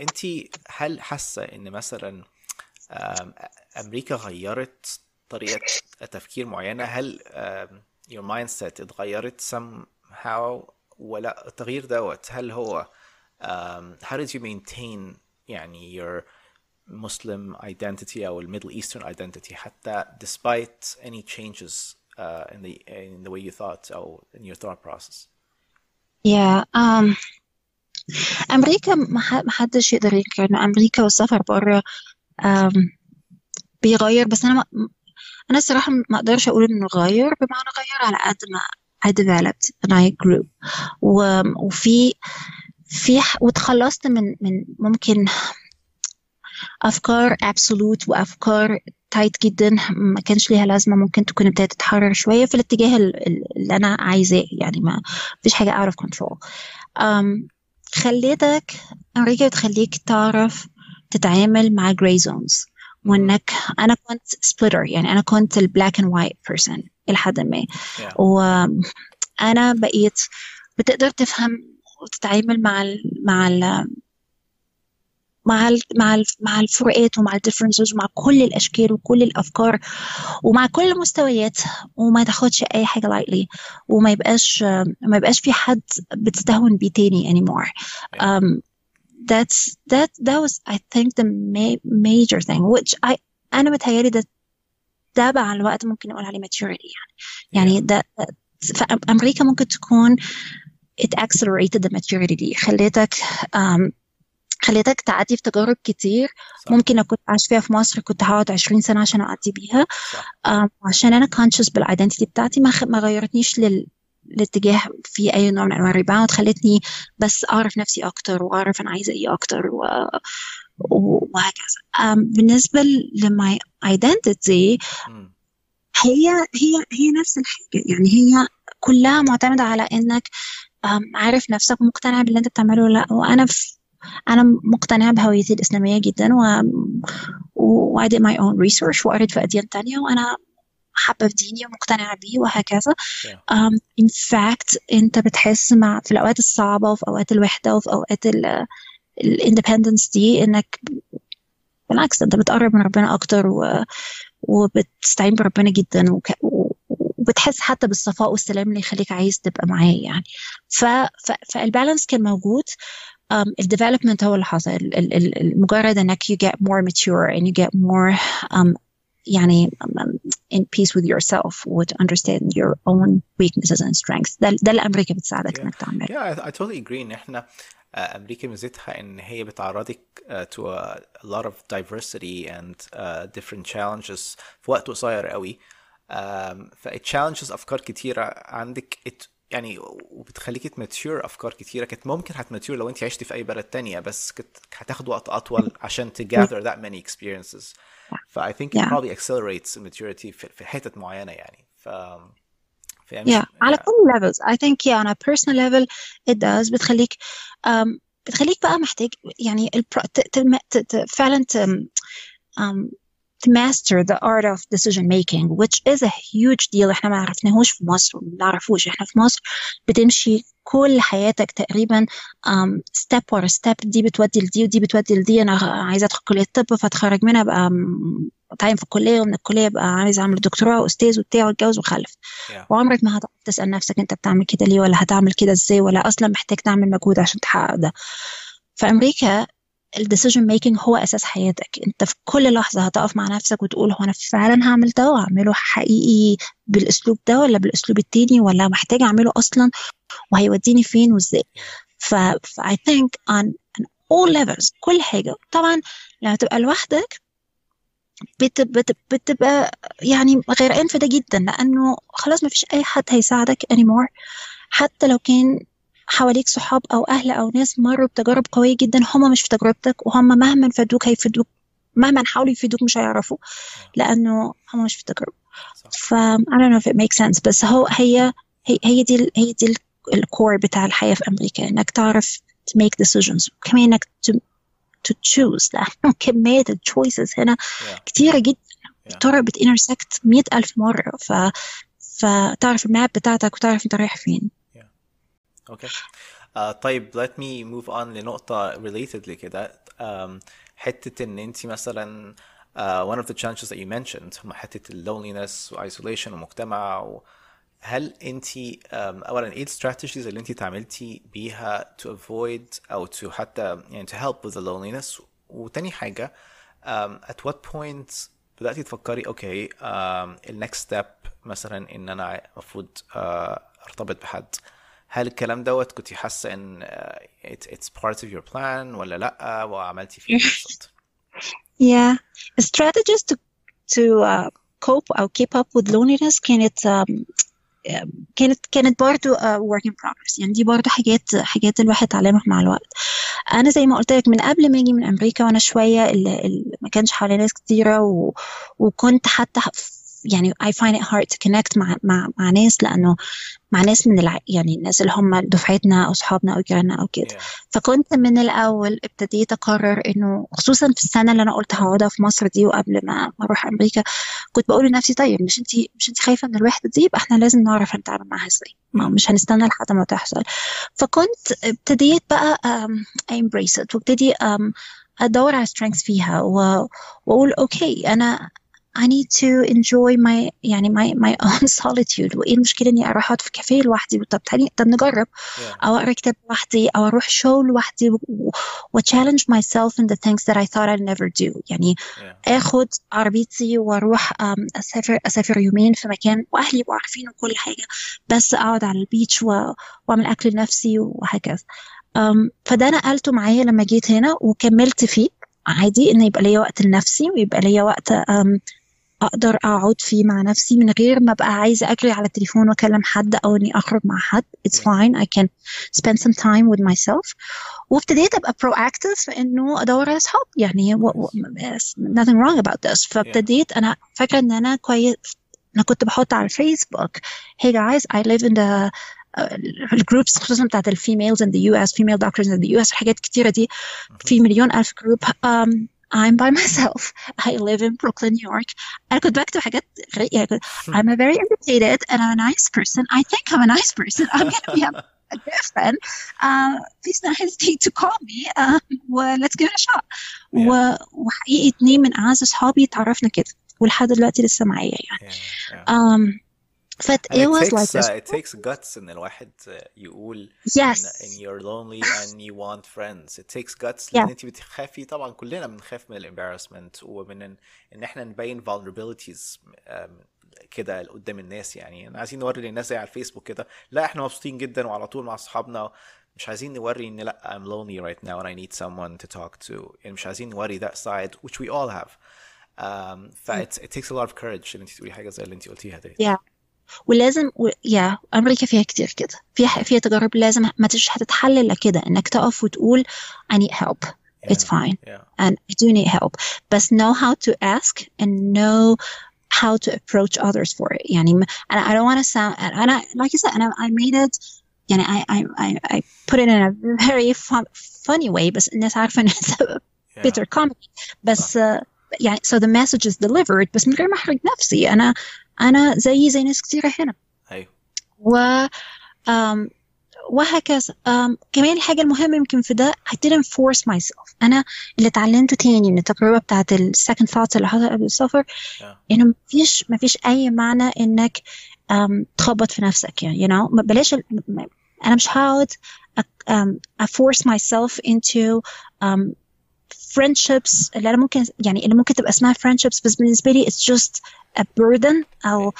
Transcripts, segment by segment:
انت هل حاسه ان مثلا أمريكا غيرت طريقه تفكير معينه هل your mindset اتغيرت somehow ولا التغيير دوت هل هو um, how did you maintain يعني your Muslim identity أو Middle Eastern identity حتى despite any changes uh, in the in the way you thought أو in your thought process yeah um, أمريكا ما حدش يقدر ينكر إنه أمريكا والسفر بره بيغير بس أنا ما أنا الصراحة ما أقدرش أقول إنه غير بمعنى غير على قد ما I developed and I grew. و, وفي في وتخلصت من من ممكن أفكار absolute وأفكار تايت جدا ما كانش ليها لازمة ممكن تكون ابتدت تتحرر شوية في الاتجاه اللي أنا عايزاه يعني ما فيش حاجة out of control. خليتك أمريكا بتخليك تعرف تتعامل مع gray zones وإنك أنا كنت splitter يعني أنا كنت ال black and white person إلى حد ما yeah. وأنا بقيت بتقدر تفهم وتتعامل مع ال مع ال مع ال مع ال مع الفروقات ومع ال differences ومع كل الأشكال وكل الأفكار ومع كل المستويات وما تاخدش أي حاجة لايتلي وما يبقاش ما يبقاش في حد بتستهون بيه تاني anymore. um, that's that that was I think the ma- major thing which I أنا بتهيألي ده ده مع الوقت ممكن نقول عليه maturity يعني. يعني ده فأمريكا ممكن تكون it accelerated the maturity. دي خليتك um, خليتك تعدي في تجارب كتير. صح. ممكن لو كنت عايش فيها في مصر كنت هقعد 20 سنة عشان أعدي بيها. um, عشان أنا conscious بال identity بتاعتي ما, خ... ما غيرتنيش لل الاتجاه في أي نوع من أنواع ال rebound خلتني بس أعرف نفسي أكتر وأعرف أنا عايزة إيه أكتر و... وهكذا. بالنسبة ل my identity هي هي هي نفس الحاجة. يعني هي كلها معتمدة على إنك عارف نفسك ومقتنع باللي أنت بتعمله ولا لأ. وأنا في أنا مقتنعة بهويتي الإسلامية جدا و و I did my own research وقريت في أديان تانية وأنا حابة في ديني ومقتنعة بيه وهكذا. Um, in fact أنت بتحس مع في الأوقات الصعبة وفي أوقات الوحدة وفي أوقات الاندبندنس دي إنك بالعكس أنت بتقرب من ربنا أكتر و... وبتستعين بربنا جدا وك... وبتحس حتى بالصفاء والسلام اللي يخليك عايز تبقى معاه يعني. ف... ف... فالبالانس كان موجود. um, الديفلوبمنت هو اللي حصل مجرد انك you get more mature and you get more um, يعني um, in peace with yourself و to understand your own weaknesses and strengths ده, ده اللي امريكا بتساعدك yeah. انك تعمل yeah I, I totally agree ان احنا امريكا ميزتها ان هي بتعرضك uh, to a, a lot of diversity and uh, different challenges في وقت قصير قوي um, فالتشالنجز افكار كتيره عندك it يعني وبتخليكي تماتيور أفكار كتيرة. كانت ممكن هتماتيور لو أنت عشتي في أي بلد تانية بس كنت هتاخد وقت أطول عشان to gather that many experiences. ف I think it yeah. probably accelerates maturity في, في حتت معينة يعني. ف yeah. على كل levels. I think yeah on a personal level it does. بتخليك um, بتخليك بقى محتاج يعني البرو... ت... ت... ت... فعلا ت... um, to master the art of decision making which is a huge deal. إحنا ما عرفناهوش في مصر وما نعرفوش. إحنا في مصر بتمشي كل حياتك تقريبا um, step ورا step. دي بتودي لدي ودي بتودي لدي. أنا عايزة أدخل كلية الطب فأتخرج منها ابقى اتعين في الكلية ومن الكلية ابقى عايزة أعمل دكتوراه وأستاذ وبتاع وأتجوز وأخلف. Yeah. وعمرك ما هتقعد تسأل نفسك أنت بتعمل كده ليه ولا هتعمل كده إزاي ولا أصلا محتاج تعمل مجهود عشان تحقق ده. في أمريكا ال decision making هو أساس حياتك. أنت في كل لحظة هتقف مع نفسك وتقول هو أنا فعلا هعمل ده وأعمله حقيقي بالأسلوب ده ولا بالأسلوب التاني ولا محتاج أعمله أصلا وهيوديني فين وإزاي. ف I think on, on all levels كل حاجة. طبعا لما تبقى لوحدك بت بت بتبقى يعني غرقان في ده جدا لأنه خلاص ما فيش أي حد هيساعدك anymore. حتى لو كان حواليك صحاب أو أهل أو ناس مروا بتجارب قوية جدا هم مش في تجربتك وهم مهما فادوك هيفيدوك مهما حاولوا يفيدوك مش هيعرفوا لأنه هم مش في تجربة. ف I don't know if it makes sense بس هو هي هي, هي دي هي دي ال core بتاع الحياة في أمريكا إنك تعرف to make decisions وكمان إنك to, to choose. لأنه كمية ال choices هنا yeah. كتيرة جدا. الطرق بت intersect مئة ألف مرة ف فتعرف ال map بتاعتك وتعرف أنت رايح فين. okay آه طيب let me move on لنقطة related لكده um, حتة إن انت مثلا uh, one of the challenges that you mentioned هم حتة ال loneliness و isolation ومجتمع و هل انت um, اولا إيه الستراتيجيز اللي انت تعملتي بيها to avoid أو to حتى يعني to help with the loneliness وتاني حاجة um, at what point بدأتي تفكري أوكي okay, um, ال next step مثلا إن أنا المفروض uh, أرتبط بحد؟ هل الكلام دوت كنت حاسة إن it's part of your plan ولا لأ؟ وعملتي فيه بالظبط؟ Yeah, strategies to to uh, cope أو keep up with loneliness كانت um, كانت كانت برضه uh, work in progress. يعني دي برضه حاجات حاجات الواحد اتعلمها مع الوقت. أنا زي ما قلت لك من قبل ما أجي من أمريكا وأنا شوية اللي, اللي ما كانش حوالي ناس كتيرة و... وكنت حتى يعني I find it hard to connect مع مع مع ناس لأنه مع ناس من الع... يعني الناس اللي هم دفعتنا أو أصحابنا أو جيراننا أو كده. Yeah. فكنت من الأول ابتديت أقرر إنه خصوصا في السنة اللي أنا قلت هقعدها في مصر دي وقبل ما أروح أمريكا كنت بقول لنفسي طيب مش انت مش انت خايفة من الوحدة دي؟ يبقى إحنا لازم نعرف نتعامل معاها إزاي. ما مش هنستنى لحد ما تحصل. فكنت ابتديت بقى embrace it وابتدي أدور على strengths فيها وأقول أوكي أنا I need to enjoy my يعني my my own solitude. وإيه المشكلة إني أروح أقعد في كافيه لوحدي؟ طب تعالي طب نجرب. Yeah. أو اقرا كتاب لوحدي أو أروح شو لوحدي و- challenge myself in the things that I thought I'd never do. يعني Yeah. آخد عربيتي وأروح أسافر أسافر يومين في مكان وأهلي يبقوا عارفين وكل حاجة بس أقعد على البيتش و... وأعمل أكل لنفسي وهكذا. فده نقلته معايا لما جيت هنا وكملت فيه. عادي إن يبقى ليا وقت لنفسي ويبقى ليا وقت أقدر أقعد فيه مع نفسي من غير ما أبقى عايزة أجري على التليفون وأكلم حد أو إني أخرج مع حد. It's fine. I can spend some time with myself. وابتديت أبقى proactive في إنه أدور على أصحاب. يعني و... و... nothing wrong about this. فابتديت أنا فاكرة إن أنا كويس. أنا كنت بحط على الفيسبوك hey guys I live in the ال groups خصوصا بتاعت ال females in the US female doctors in the US حاجات كتيرة دي. في مليون ألف جروب um, I'm by myself I live in Brooklyn New York أنا كنت بكتب حاجات غريبة يعني كنت- I'm a very educated and I'm a nice person I think I'm a nice person I'm gonna be a, a girlfriend uh, please don't hesitate to call me uh, و let's give it a shot و, وحقيقي اتنين من أعز أصحابي اتعرفنا كده ولحد دلوقتي لسه معايا يعني Yeah. Yeah. um, فت And it it was takes like this uh, it takes guts ان الواحد uh, يقول Yes. إن, in you're lonely and you want friends. It takes guts لأن Yeah. أنت بتخافي. طبعا كلنا بنخاف من الامبارسمنت ومن ان, إن إحنا نبين vulnerabilities um, كده قدام الناس يعني. أنا عايزين نوري للناس زي على الفيسبوك كده لا إحنا مبسوطين جدا وعلى طول مع أصحابنا. مش عايزين نوري إن لا I'm lonely right now and I need someone to talk to. يعني مش عايزين نوري that side which we all have. um, ف it, it takes a lot of courage إن أنت تقولي حاجة زي اللي أنت قلتيها دي Yeah. ولازم و... يا امريكا فيها كتير كده فيها فيها تجارب لازم ما تش هتتحل الا كده انك تقف وتقول I need help it's Yeah. fine yeah and I do need help بس know how to ask and know how to approach others for it يعني م- أنا I don't want to sound أنا like you said أنا I made it يعني I I I, I put it in a very fun, funny way بس الناس عارفة إن it's a yeah bitter comedy بس uh, يعني so the message is delivered بس من غير ما أحرج نفسي أنا أنا زيي زي ناس كتيرة هنا. أيوه. و um, وهكذا. um, كمان الحاجة المهمة يمكن في ده I didn't force myself. أنا اللي اتعلمته تاني من التجربة بتاعت ال second thoughts اللي حصلت قبل السفر yeah إنه مفيش مفيش أي معنى إنك um, تخبط في نفسك يعني you know بلاش أنا مش هقعد أ- I force myself into um, friendships اللي أنا ممكن يعني اللي ممكن تبقى اسمها friendships بس بالنسبة لي it's just a burden أو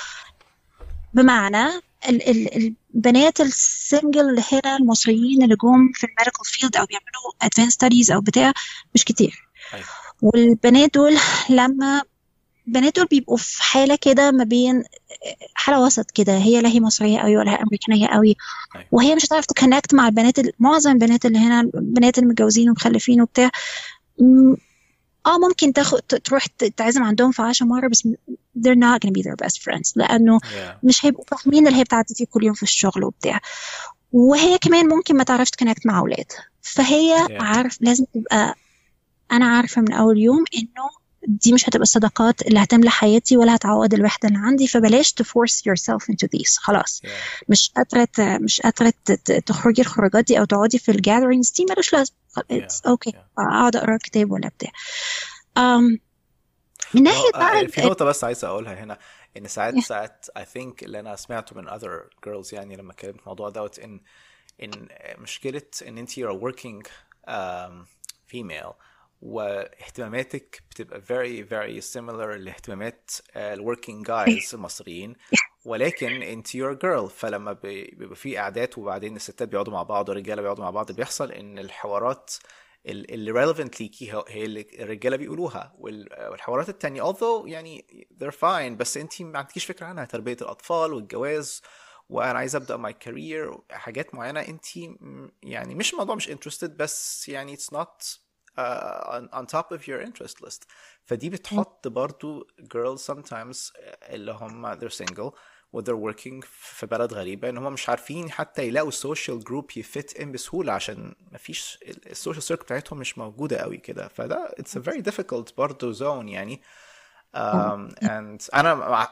بمعنى ال ال البنات ال single اللي هنا المصريين اللي جم في ال medical field أو بيعملوا advanced studies أو بتاع مش كتير. أيوه. والبنات دول لما البنات دول بيبقوا في حالة كده ما بين حالة وسط كده هي لا هي مصرية قوي ولا هي أمريكانية قوي أيوة. وهي مش هتعرف تكونكت مع البنات ال- معظم البنات اللي هنا البنات اللي متجوزين ومخلفين وبتاع. آه ممكن تاخد تروح تعزم عندهم في عشا مرة بس they're not gonna be their best friends لأنه yeah. مش هيبقوا فاهمين اللي هي بتعدي فيه كل يوم في الشغل وبتاع. وهي كمان ممكن ما تعرفش تكونكت مع أولاد. فهي Yeah. عارف لازم تبقى أنا عارفة من أول يوم إنه دي مش هتبقى الصداقات اللي هتملى حياتي ولا هتعوض الوحدة اللي عندي فبلاش to force yourself into these. خلاص. Yeah. مش قادرة ت- مش ت- تخرجي الخروجات دي أو تقعدي في الجاذرينجز دي ملوش لازمة. It's okay. yeah. أقعد أقرأ كتاب ولا بتاع um, من ما هو ناحية بقى آه، ال- في نقطة بس عايز أقولها هنا إن ساعات Yeah. ساعات I think اللي أنا سمعته من other girls يعني لما اتكلمت في الموضوع دوت إن إن مشكلة إن أنت you're a working um, female واهتماماتك بتبقى very very similar لاهتمامات ال working guys المصريين. ولكن انت a girl. فلما بي- بيبقى في قعدات وبعدين الستات بيقعدوا مع بعض والرجالة بيقعدوا مع بعض بيحصل ان الحوارات ال- اللي relevant ليكي هي اللي الرجالة بيقولوها. وال- والحوارات التانية although يعني they're fine بس انت ما عندكيش فكرة عنها. تربية الأطفال والجواز وأنا عايز أبدأ my career حاجات معينة. انت يعني مش الموضوع مش interested بس يعني uh, on, on top of your interest list. فدي بتحط برضو girls sometimes اللي هم they're single و they're working في بلد غريبة إن هم مش عارفين حتى يلاقوا ال social group ي fit in بسهولة عشان مفيش ال social circle بتاعتهم مش موجودة قوي كده. فده it's a very difficult برضو zone يعني. um, and أنا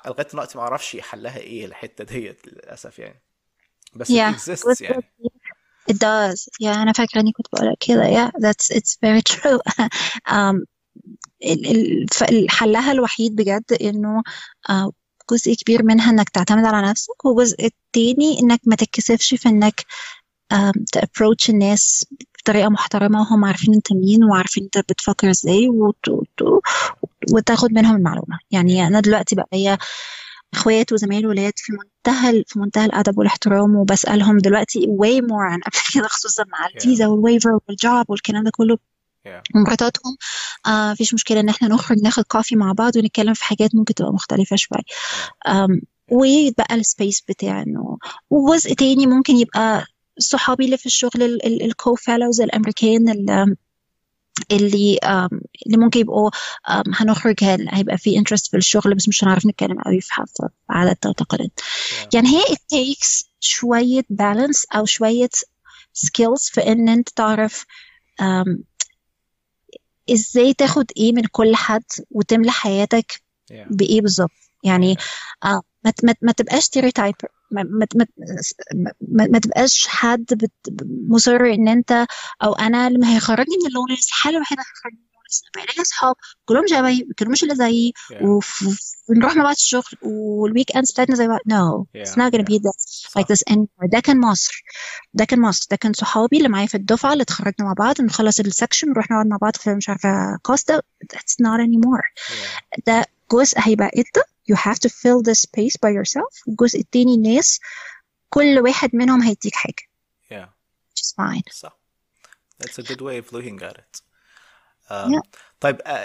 لغاية دلوقتي ما أعرفش حلها إيه الحتة ديت للأسف يعني. بس it yeah. exists يعني. it does. Yeah أنا فاكرة إني كنت بقولها كده. Yeah that's it's very true. um, حلها الوحيد بجد إنه آه، جزء كبير منها إنك تعتمد على نفسك والجزء التاني إنك ما تتكسفش في إنك تابروتش الناس بطريقة محترمة وهم عارفين أنت مين وعارفين أنت بتفكر إزاي وت... وت... وتاخد منهم المعلومة. يعني أنا دلوقتي بقى ليا إخوات وزمايل ولاد في منتهى في منتهى الأدب والاحترام وبسألهم دلوقتي way more عن قبل كده خصوصا مع الفيزا والويفر والجوب والكلام ده كله ومراتاتهم آه مفيش مشكلة إن إحنا نخرج ناخد coffee مع بعض ونتكلم في حاجات ممكن تبقى yeah. أم، ويبقى ال space بتاع إنه وجزء تاني ممكن يبقى صحابي اللي في الشغل ال co-fellows الأمريكان اللي اللي ممكن يبقوا هنخرج هيبقى في interest في الشغل بس مش هنعرف نتكلم قوي في وتقاليد yeah. يعني هي it takes شوية balance أو شوية skills في إن أنت تعرف أم، إزاي تاخد إيه من كل حد وتملى حياتك yeah. بإيه بالظبط؟ يعني آه ما ما ما تبقاش stereotype ما ما ما ما تبقاش حد مصر ان انت أو أنا اللي هيخرجني من ال loneliness الحاله الوحيده اللي هتخرجني من ال loneliness يبقى ليا أصحاب كلهم شبهي ما بيتكلموش الا زيي yeah. ونروح مع بعض الشغل وال weekends بتاعتنا زي بعض it's yeah. Not gonna be that. Like صح this anymore ده كان مصر. ده كان مصر. ده كان صحابي اللي معايا في الدفعة اللي اتخرجنا مع بعض. نخلص السكشن نروح نقعد مع بعض في مش عارفة كوستا that's not anymore. Yeah. ده جزء هيبقى انت you have to fill the space by yourself. الجزء التاني الناس كل واحد منهم هيديك حاجة. Yeah. Which is fine. صح that's a good way of looking at it. Yeah. um, طيب آه،